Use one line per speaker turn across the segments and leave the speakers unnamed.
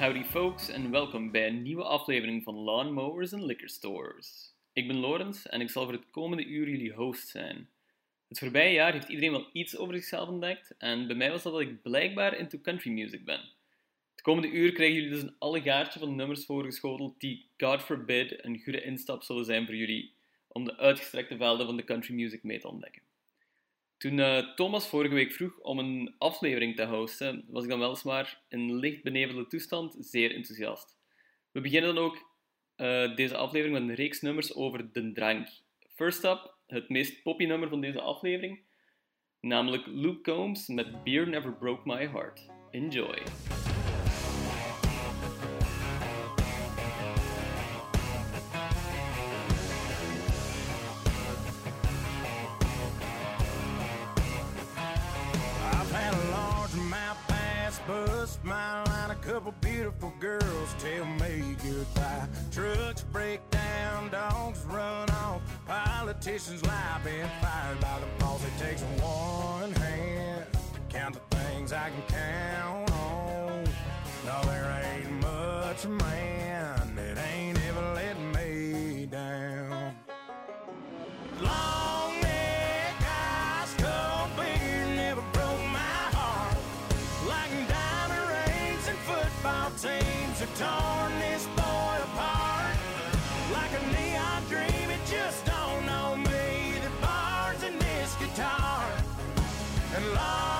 Howdy folks en welkom bij een nieuwe aflevering van Lawnmowers and Liquor Stores. Ik ben Lorenz en ik zal voor het komende uur jullie host zijn. Het voorbije jaar heeft iedereen wel iets over zichzelf ontdekt en bij mij was dat dat ik blijkbaar into country music ben. Het komende uur krijgen jullie dus een allegaartje van nummers voorgeschoteld die, God forbid, een goede instap zullen zijn voor jullie om de uitgestrekte velden van de country music mee te ontdekken. Toen uh, Thomas vorige week vroeg om een aflevering te hosten, was ik dan weliswaar in licht benevelde toestand zeer enthousiast. We beginnen dan ook uh, deze aflevering met een reeks nummers over de drank. First up, het meest poppy nummer van deze aflevering, namelijk Luke Combs met Beer Never Broke My Heart. Enjoy!
Beautiful girls tell me goodbye. Trucks break down, dogs run off, politicians lie, been fired by the boss. It takes one hand to count the things I can count on. No, there ain't much man torn this boy apart like a neon dream. It just don't know me. The bars in this guitar and long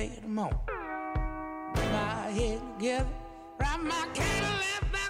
fade them on. My
head together, wrap my
candle at my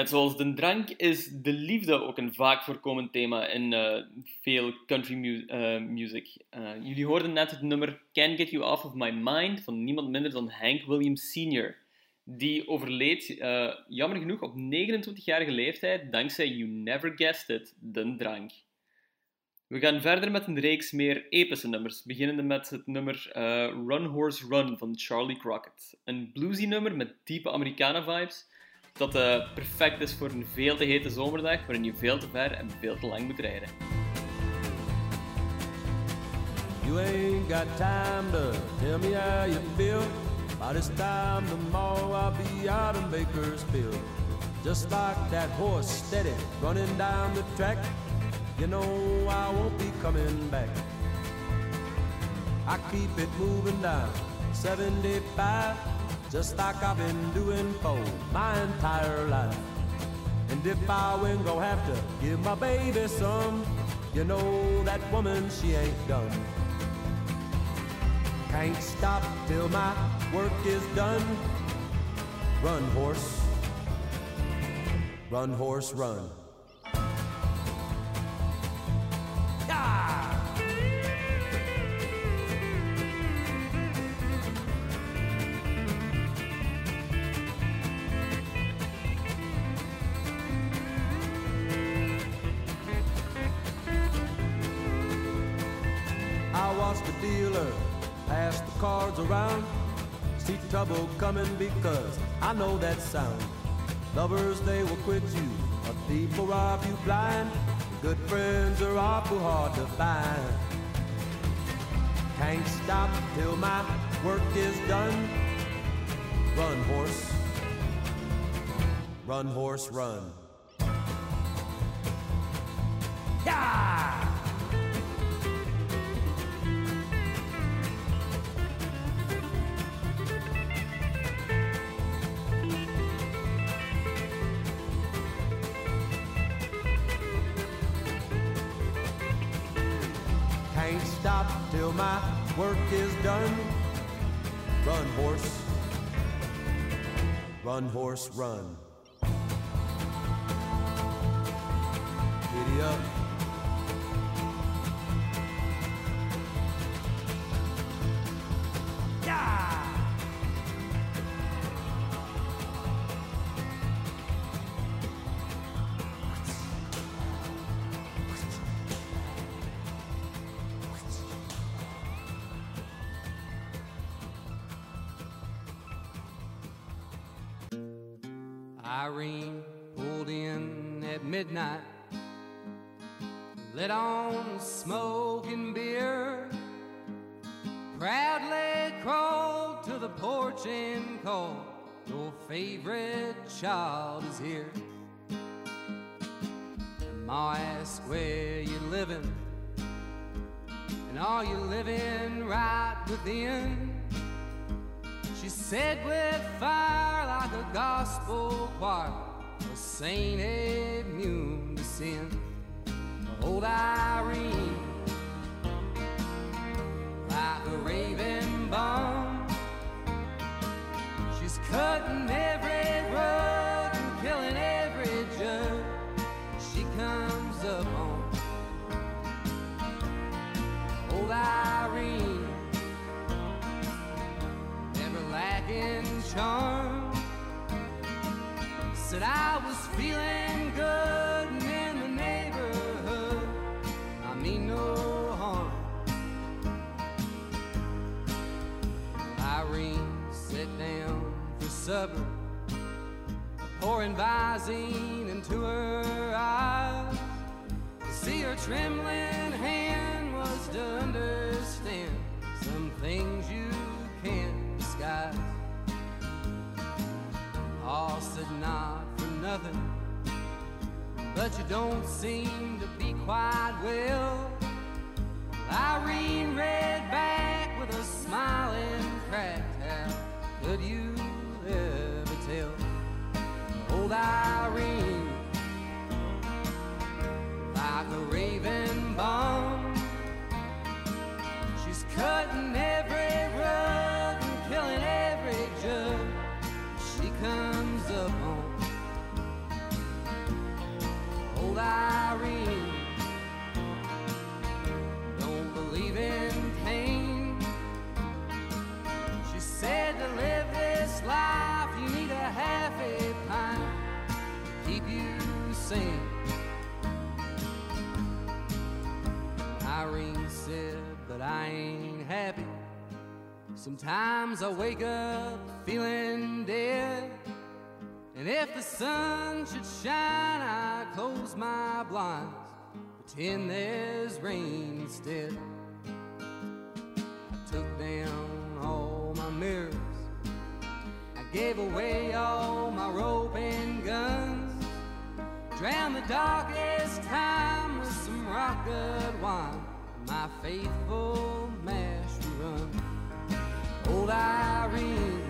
Net zoals de drank is de liefde ook een vaak voorkomend thema in uh, veel country uh, music. Uh, jullie hoorden net het nummer Can't Get You Off of My Mind van niemand minder dan Hank Williams Sr. Die overleed, jammer genoeg, op 29-jarige leeftijd dankzij You Never Guessed It, de drank. We gaan verder met een reeks meer epische nummers, beginnende met het nummer Run Horse Run van Charlie Crockett. Een bluesy nummer met diepe Americana-vibes dat uh, perfect is voor een veel te hete zomerdag waarin je veel te ver en veel te lang moet rijden.
You ain't got time to tell me how you feel. By this time tomorrow I'll be out in Bakersfield. Just like that horse steady running down the track. You know I won't be coming back. I keep it moving down 75 just like I've been doing for my entire life. And if I ain't gonna have to give my baby some, you know that woman, she ain't done. Can't stop till my work is done. Run, horse. Run, horse, run. I know that sound. Lovers, they will quit you. A thief will rob you blind. Good friends are awful hard to find. Can't stop till my work is done. Run, horse. Run, horse, run. Yeah! Till my work is done. Run, horse. Run, horse, run.
Said I was feeling good in the neighborhood. I mean no harm. Irene sat down for supper, pouring Visine into her eyes. To see her trembling hand was to understand some things you can't disguise All said for nothing, but you don't seem to be quite well. Irene read back with a smiling cracked how could you ever tell? Old Irene, like a raven bomb, she's cutting every sane. Irene said, but I ain't happy. Sometimes I wake up feeling dead. And if the sun should shine, I close my blinds, pretend there's rain instead. I took down all my mirrors, I gave away all my rope drowned the darkest time with some rock good wine, my faithful mash run. Old Irene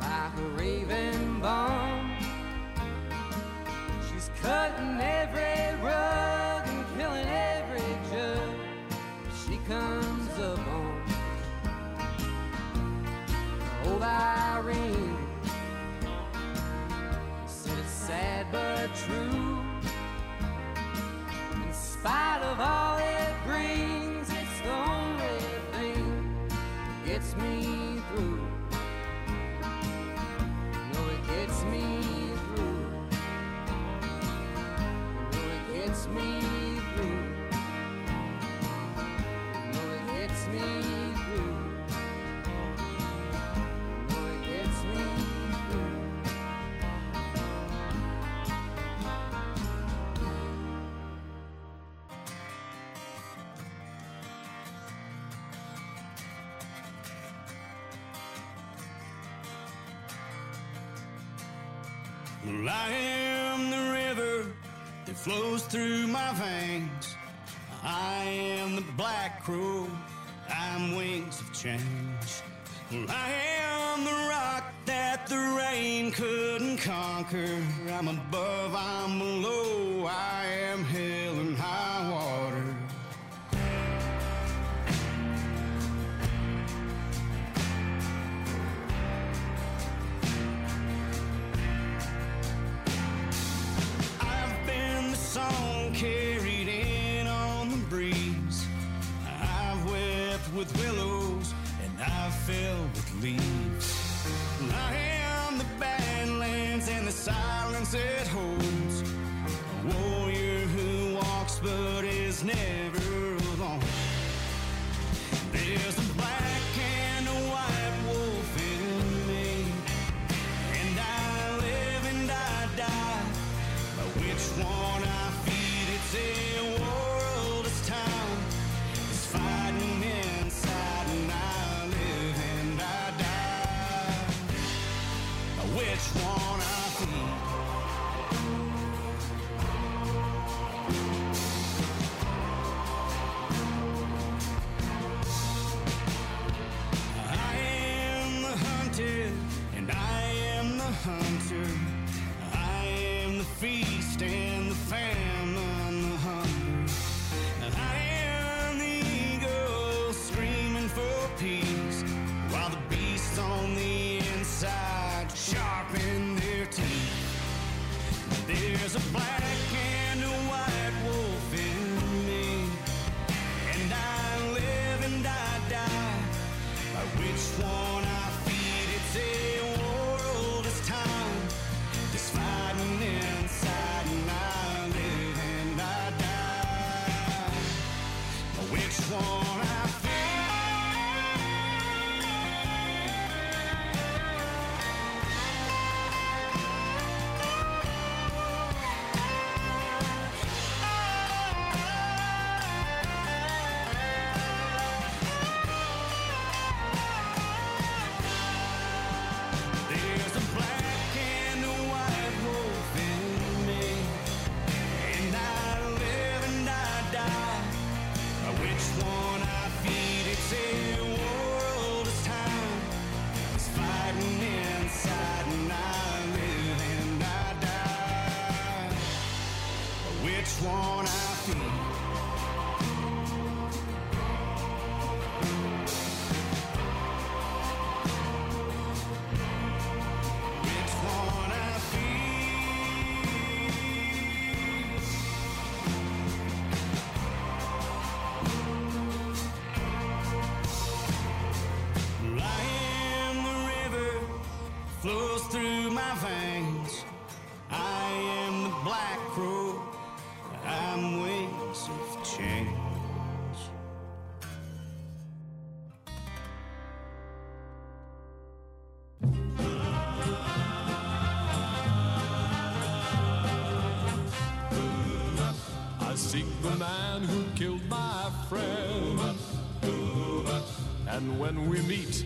like a raven bomb. She's cutting every rug and killing every jug she comes up on. Old Irene but true. In spite of all it brings, it's the only thing that gets me
Well, I am the river that flows through my veins. I am the black crow. I'm wings of change. Well, I am the rock that the rain couldn't conquer. I'm above, I'm below. Hunted, and I am the hunter. I am the feast and the famine, the hunger. I am the eagle screaming for peace, while the beasts on the inside sharpen their teeth. There's a black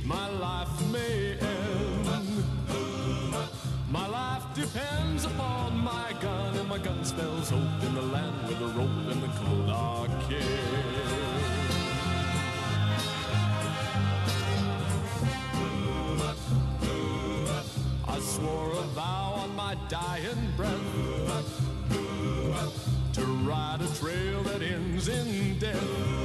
my life may end. My life depends upon my gun, and my gun spells hope in the land with a rope and the cold arcade. I swore a vow on my dying breath to ride a trail that ends in death.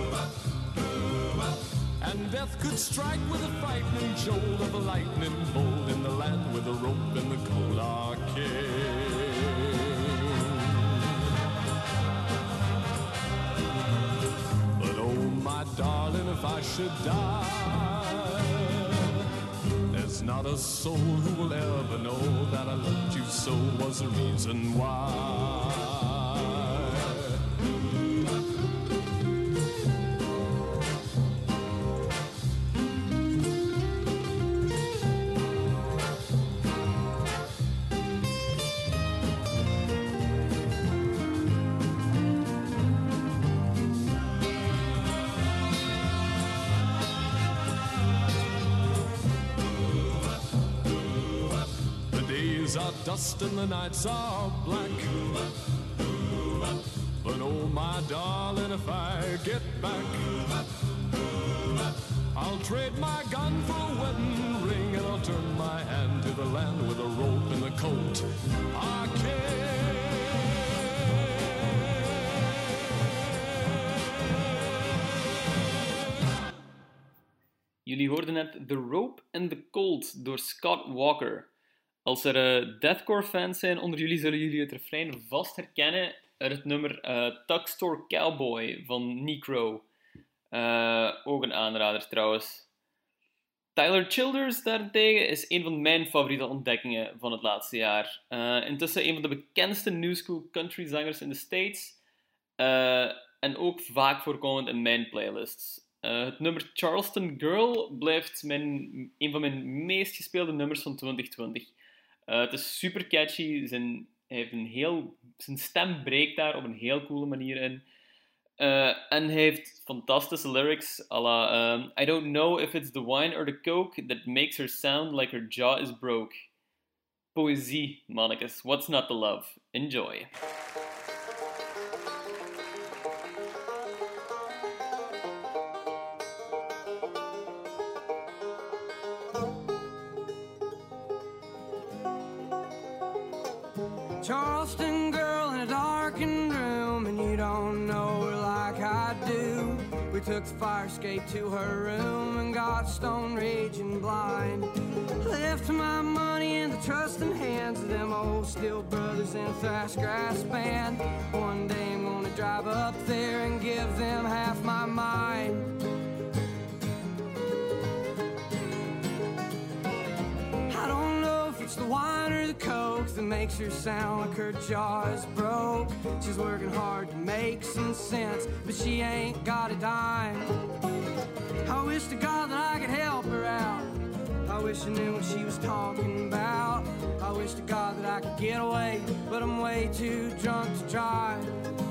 And death could strike with a frightening jolt of a lightning bolt in the land with a rope in the cold arcade. But oh, my darling, if I should die, there's not a soul who will ever know that I loved you so was the reason why. Dust and the nights are black. But oh, my darling, if I get back, I'll trade my gun for a wedding ring and I'll turn my hand to the land with a rope in the coat.
Jullie hoorden net The Rope and the Colt door Scott Walker. Als er eh, deathcore fans zijn onder jullie, zullen jullie het refrein vast herkennen uit het nummer eh Tuck Store Cowboy van Necro. Eh, ook een aanrader trouwens. Tyler Childers daarentegen is een van mijn favoriete ontdekkingen van het laatste jaar. Eh, intussen een van de bekendste new school country zangers in de States. Eh, en ook vaak voorkomend in mijn playlists. Eh, het nummer Charleston Girl blijft mijn, een van mijn meest gespeelde nummers van 2020. Eh, het is super catchy. Zijn, heeft een heel, zijn stem breekt daar op een heel coole manier in. Eh, en hij heeft fantastische lyrics. à la, um, I don't know if it's the wine or the coke that makes her sound like her jaw is broke. Poëzie, mannekes. What's not to love? Enjoy.
Took the fire escape to her room and got stone raging blind. Left my money in the trusting hands of them old steel brothers in a thrash grass band. One day I'm gonna drive up there and give them half my mind. The wine or the coke that makes her sound like her jaw is broke. She's working hard to make some sense, but she ain't got a dime. I wish to God that I could help her out. I wish I knew what she was talking about. I wish to God that I could get away, but I'm way too drunk to drive.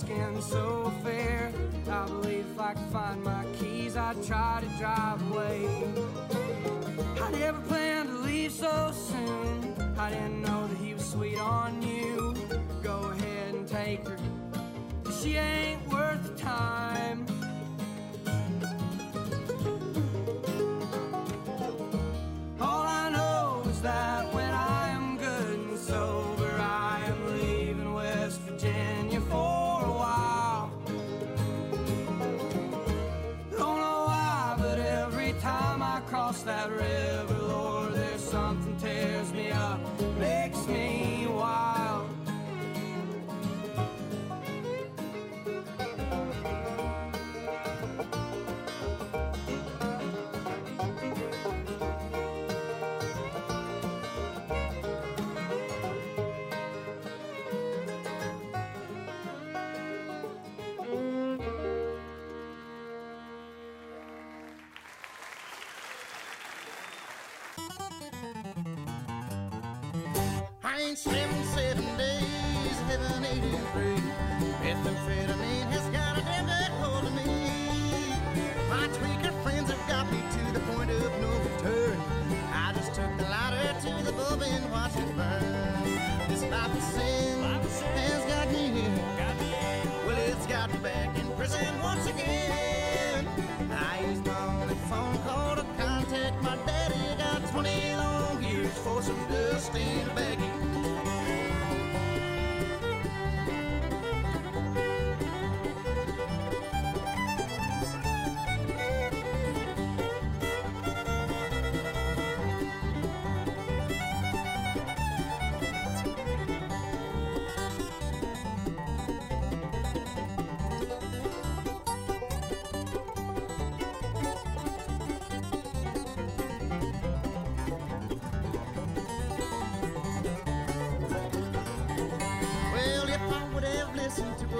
Skin so fair. I believe if I could find my keys, I'd try to drive away. I never planned to leave so soon. I didn't ain't
seven, seven days,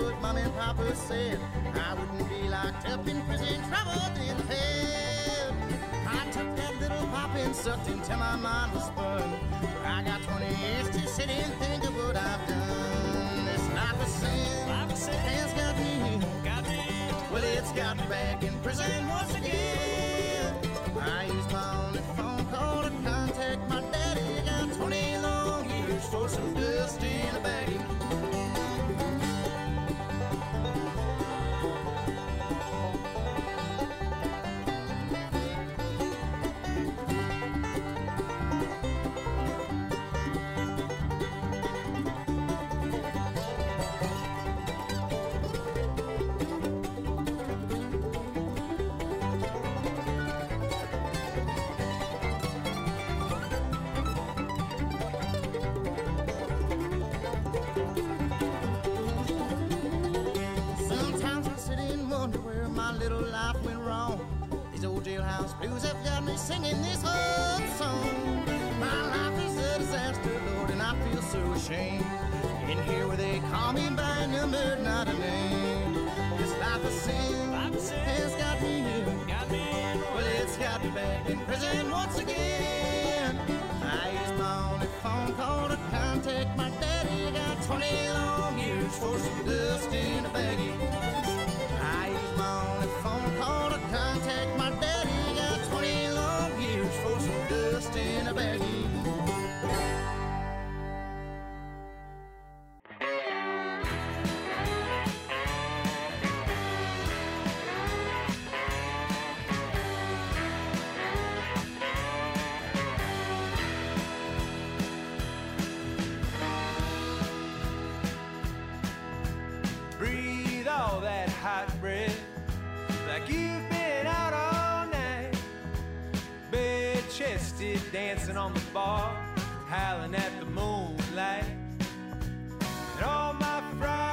what Mom and Papa said, I wouldn't be locked up in prison, troubled in hell. I took that little pop and sucked until my mind was spun. I got 20 years to sit and think of what I've done. This life of sin has got me here. Well, it's got me back in prison feel. In here where they call me by a number, not a name. This life of sin has got me here. Well, it's got me back in prison once again.
Chested dancing on the bar, howling at the moonlight. And all my Fridays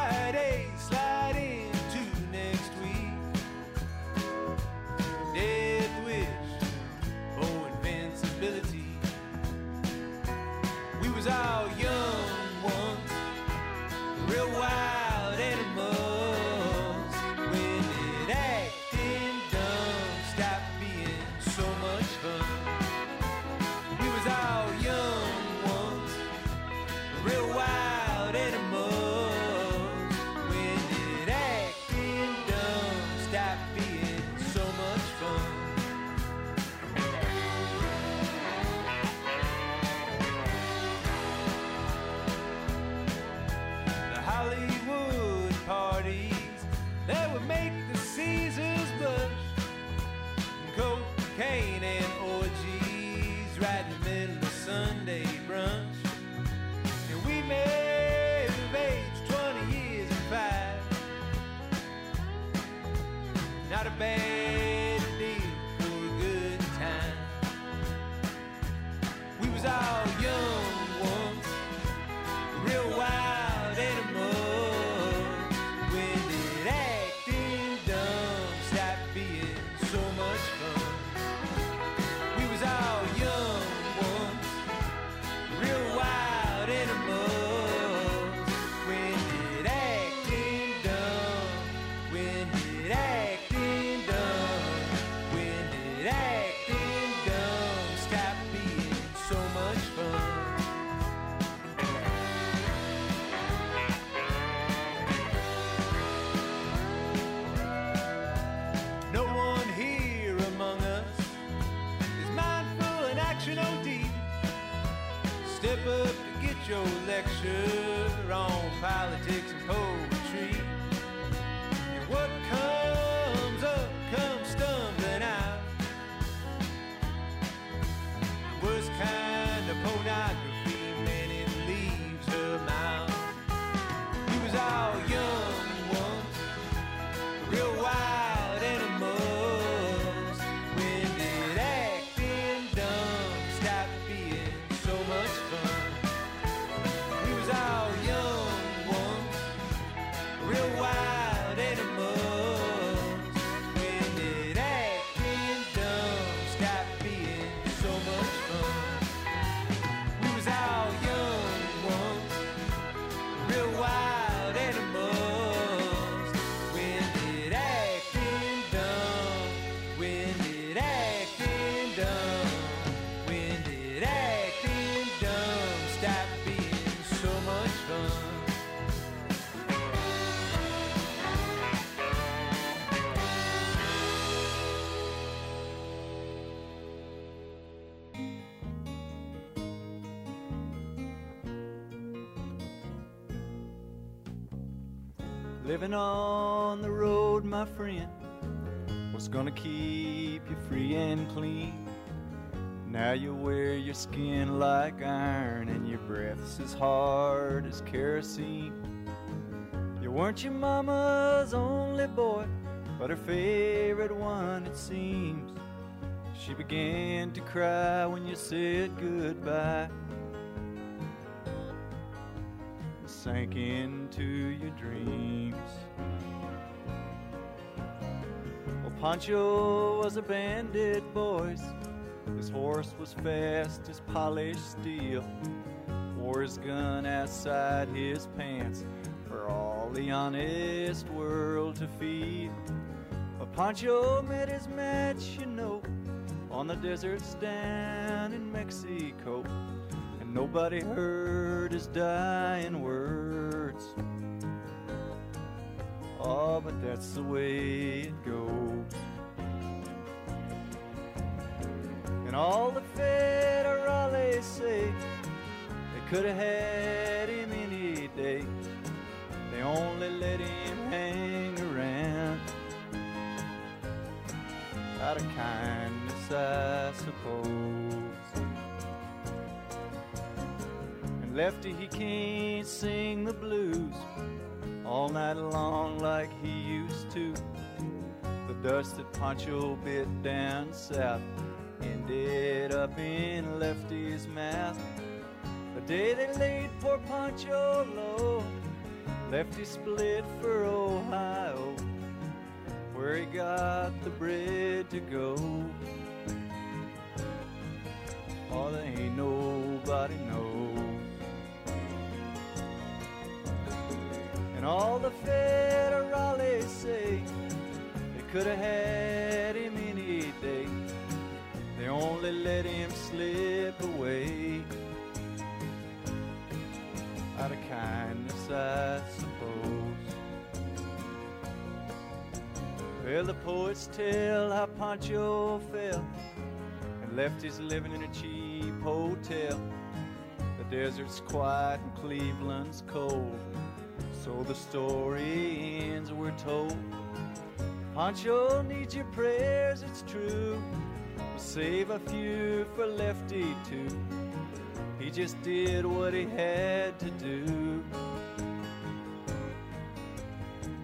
Living on the road, my friend, what's gonna keep you free and clean? Now you wear your skin like iron and your breath's as hard as kerosene. You weren't your mama's only boy, but her favorite one, it seems. She began to cry when you said goodbye. sank into your dreams. Well, Pancho was a bandit, boys. His horse was fast as polished steel. Wore his gun outside his pants for all the honest world to feel. But Pancho met his match, you know, on the deserts down in Mexico. And nobody heard his dying words. Oh, but that's the way it goes. And all the federales say they could have had him any day. They only let him hang around out of kindness, I suppose. Lefty, he can't sing the blues all night long like he used to. The dust that Pancho bit down south ended up in Lefty's mouth. The day they laid poor Pancho low, Lefty split for Ohio, where he got the bread to go. Oh, there ain't nobody knows. All the federales say they could have had him any day. They only let him slip away out of kindness, I suppose. Well, the poets tell how Pancho fell and left his living in a cheap hotel. The desert's quiet and Cleveland's cold. So the story ends, we're told. Pancho needs your prayers, it's true. But save a few for Lefty too. He just did what he had to do.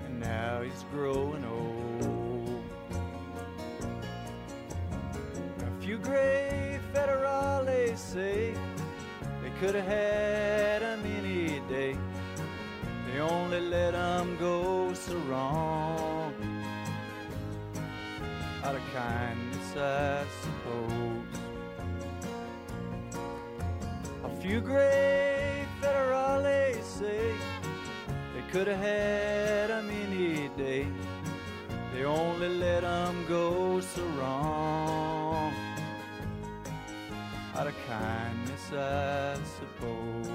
And now he's growing old. A few gray federales say they could have had him any day. They only let him go so wrong. Out of kindness, I suppose. A few gray federales say they could have had him any day. They only let him go so wrong. Out of kindness, I suppose.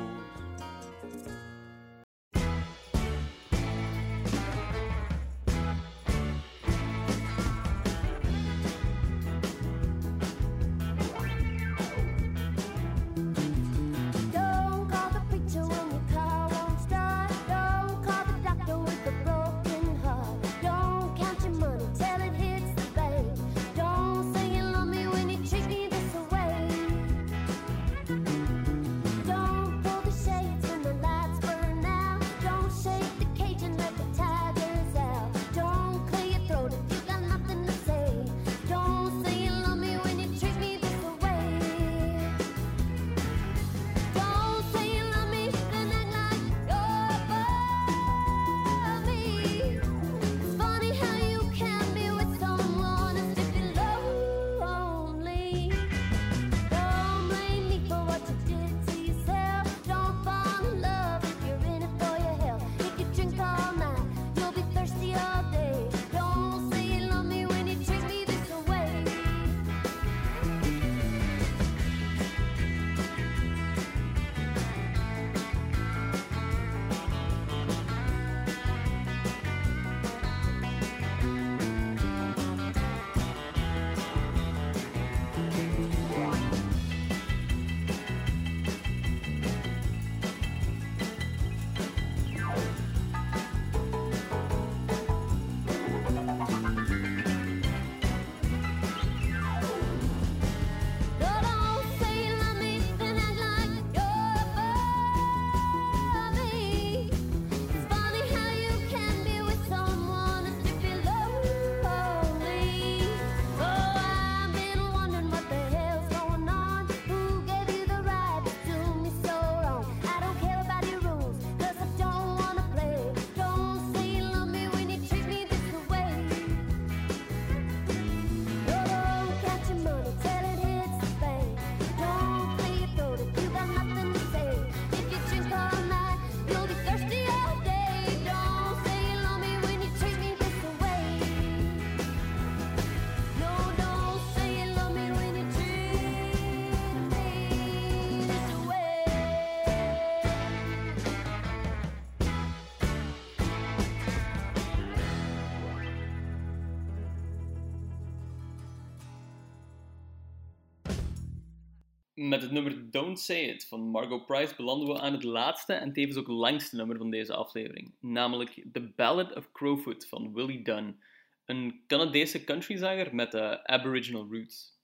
Met het nummer Don't Say It van Margot Price belanden we aan het laatste en tevens ook langste nummer van deze aflevering, namelijk The Ballad of Crowfoot van Willie Dunn, een Canadese countryzanger met Aboriginal roots.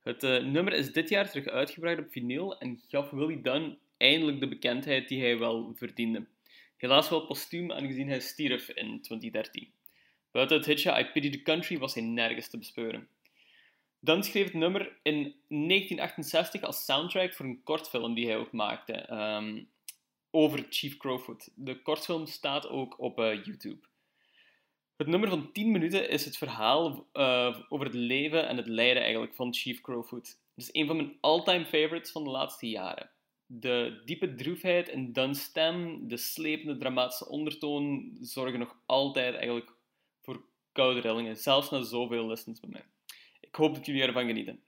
Het uh, nummer is dit jaar terug uitgebracht op vinyl en gaf Willie Dunn eindelijk de bekendheid die hij wel verdiende. Helaas wel postuum, aangezien hij stierf in 2013. Buiten het hitje I Pity the Country was hij nergens te bespeuren. Dunn schreef het nummer in 1968 als soundtrack voor een kortfilm die hij ook maakte um, over Chief Crowfoot. De kortfilm staat ook op uh, YouTube. Het nummer van 10 minuten is het verhaal uh, over het leven en het lijden eigenlijk van Chief Crowfoot. Het is een van mijn all-time favorites van de laatste jaren. De diepe droefheid in Dunn's stem, de slepende dramatische ondertoon zorgen nog altijd eigenlijk voor koude rillingen, zelfs na zoveel listens bij mij. Ik hoop dat jullie ervan genieten.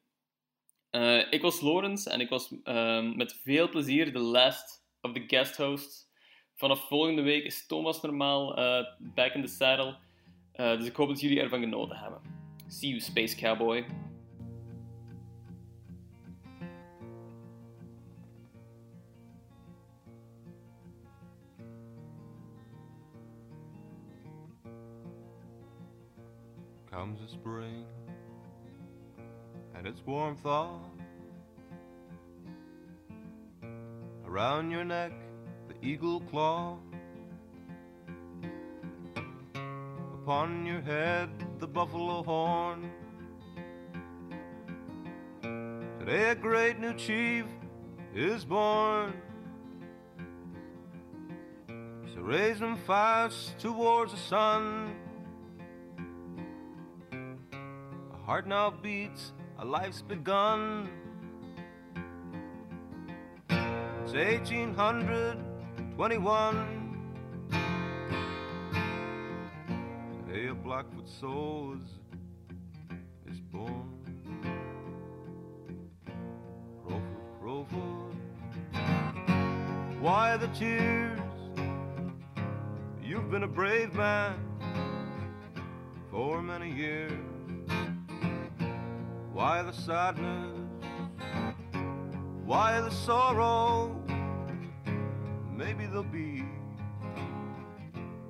Uh, ik was Lorenz en ik was uh, met veel plezier de last of the guest hosts. Vanaf volgende week is Thomas normaal uh, back in the saddle. Uh, dus ik hoop dat jullie ervan genoten hebben. See you, Space Cowboy.
Comes the spring and its warm thaw around your neck, the eagle claw. Upon your head, the buffalo horn. Today, a great new chief is born. So raise them fast towards the sun. Heart now beats, a life's begun. It's 1821. Today a Blackfoot soul is, is born. Crowfoot, Crowfoot, why the tears? You've been a brave man for many years. Why the sadness? Why the sorrow? Maybe there'll be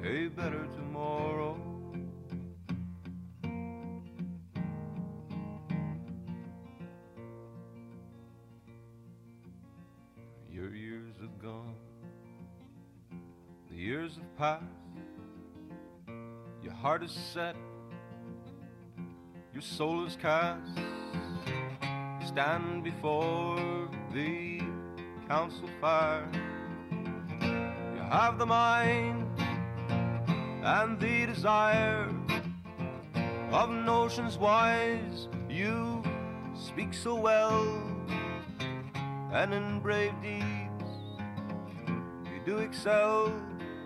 a better tomorrow. Your years have gone, the years have passed. Your heart is set, your soul is cast. Stand before the council fire. You have the mind and the desire of notions wise. You speak so well, and in brave deeds you do excel.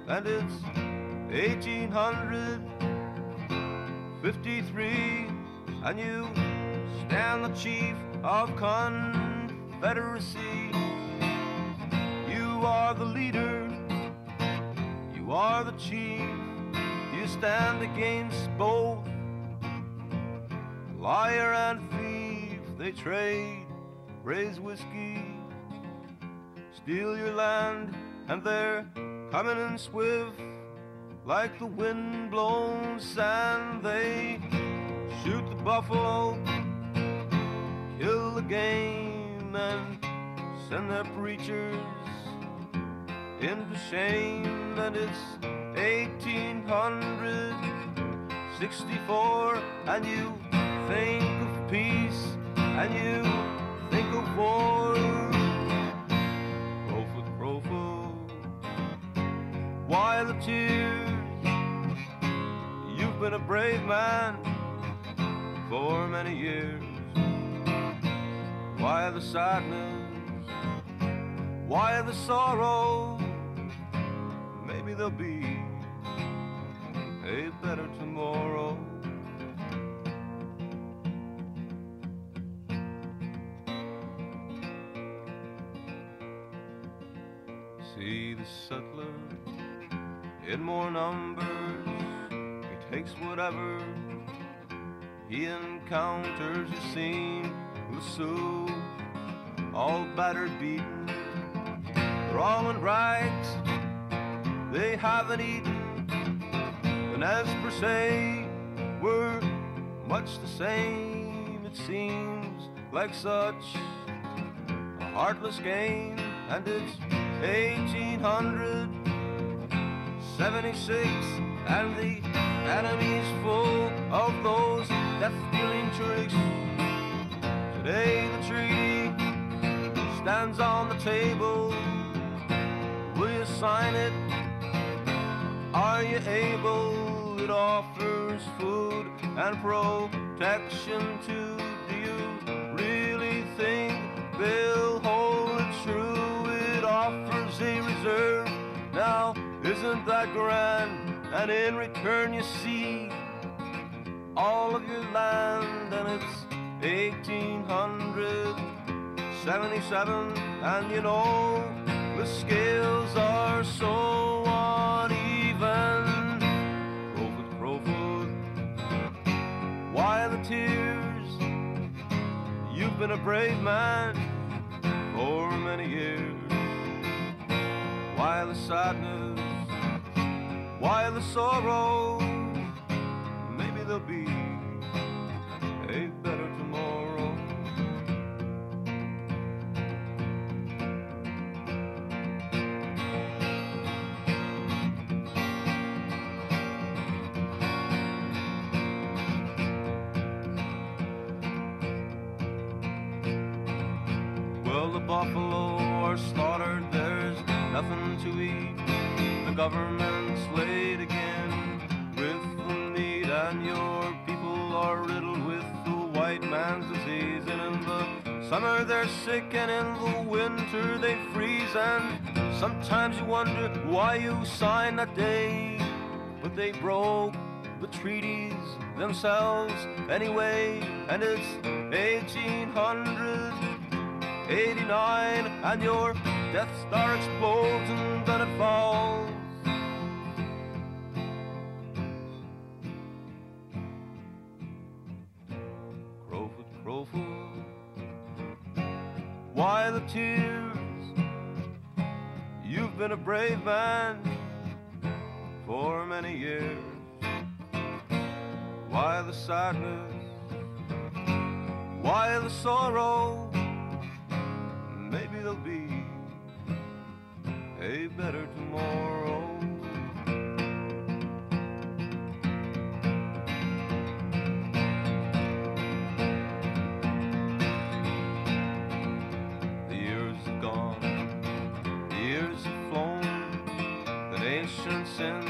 And it's 1853, and you stand the chief of confederacy. You are the leader, you are the chief. You stand against both liar and thief. They trade, raise whiskey, steal your land, and they're coming in swift like the wind blown sand. They shoot the buffalo kill the game and send their preachers into shame. And it's 1864, and you think of peace and you think of war. Crowfoot, Crowfoot, why the tears? You've been a brave man for many years. Why the sadness? Why the sorrow? Maybe there'll be a better tomorrow. See the settler in more numbers. He takes whatever he encounters. You seen the Sioux all battered, beaten. They're all in rags, they haven't eaten. And as per se, we're much the same. It seems like such a heartless game, and it's 1876, and the enemy's full of those death-dealing tricks. Today the treaty stands on the table. Will you sign it? Are you able? It offers food and protection too. Do you really think they'll hold it true? It offers a reserve. Now, isn't that grand? And in return, you see all of your land, and it's 1877, and you know the scales are so uneven. Crowfoot, Crowfoot, why the tears? You've been a brave man for many years. Why the sadness? Why the sorrow? Maybe there'll be government's laid again with the meat, and your people are riddled with the white man's disease. And in the summer they're sick, and in the winter they freeze. And sometimes you wonder why you signed that day, but they broke the treaties themselves anyway. And it's 1889, and your Death Star explodes and then it falls. Tears? You've been a brave man for many years. Why the sadness? Why the sorrow? maybe there'll be a better tomorrow.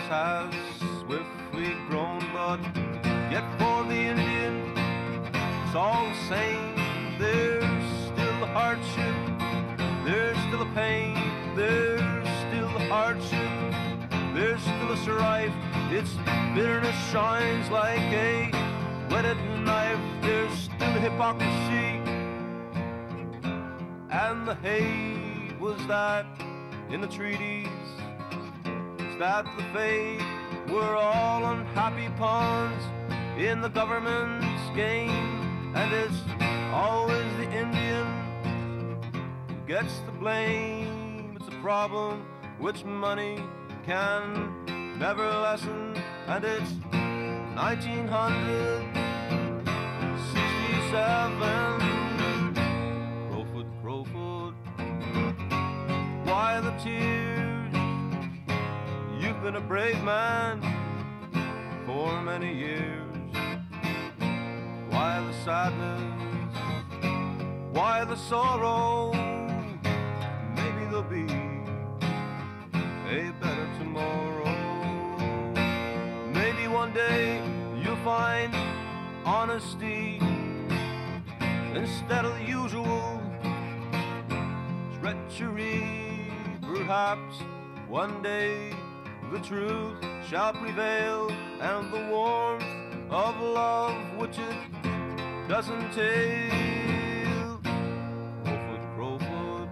Have swiftly grown, but yet for the Indian, it's all the same. There's still a hardship there's still a pain, there's still a hardship, there's still a strife. Its bitterness shines like a whetted knife. There's still a hypocrisy, and the hate was that in the treaties. That the fate? We're all unhappy pawns in the government's game, and it's always the Indian who gets the blame. It's a problem which money can never lessen, and it's 1967. Crowfoot, Crowfoot, why the tears? Been a brave man for many years. Why the sadness? Why the sorrow? maybe there'll be a better tomorrow. Maybe one day you'll find honesty instead of the usual treachery. Perhaps one day the truth shall prevail and the warmth of love which it doesn't take. Crowfoot, Crowfoot,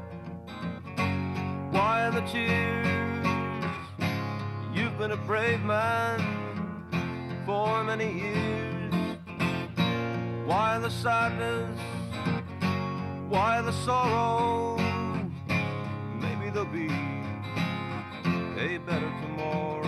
why the tears? You've been a brave man for many years. Why the sadness? why the sorrow? Maybe there'll be a better tomorrow.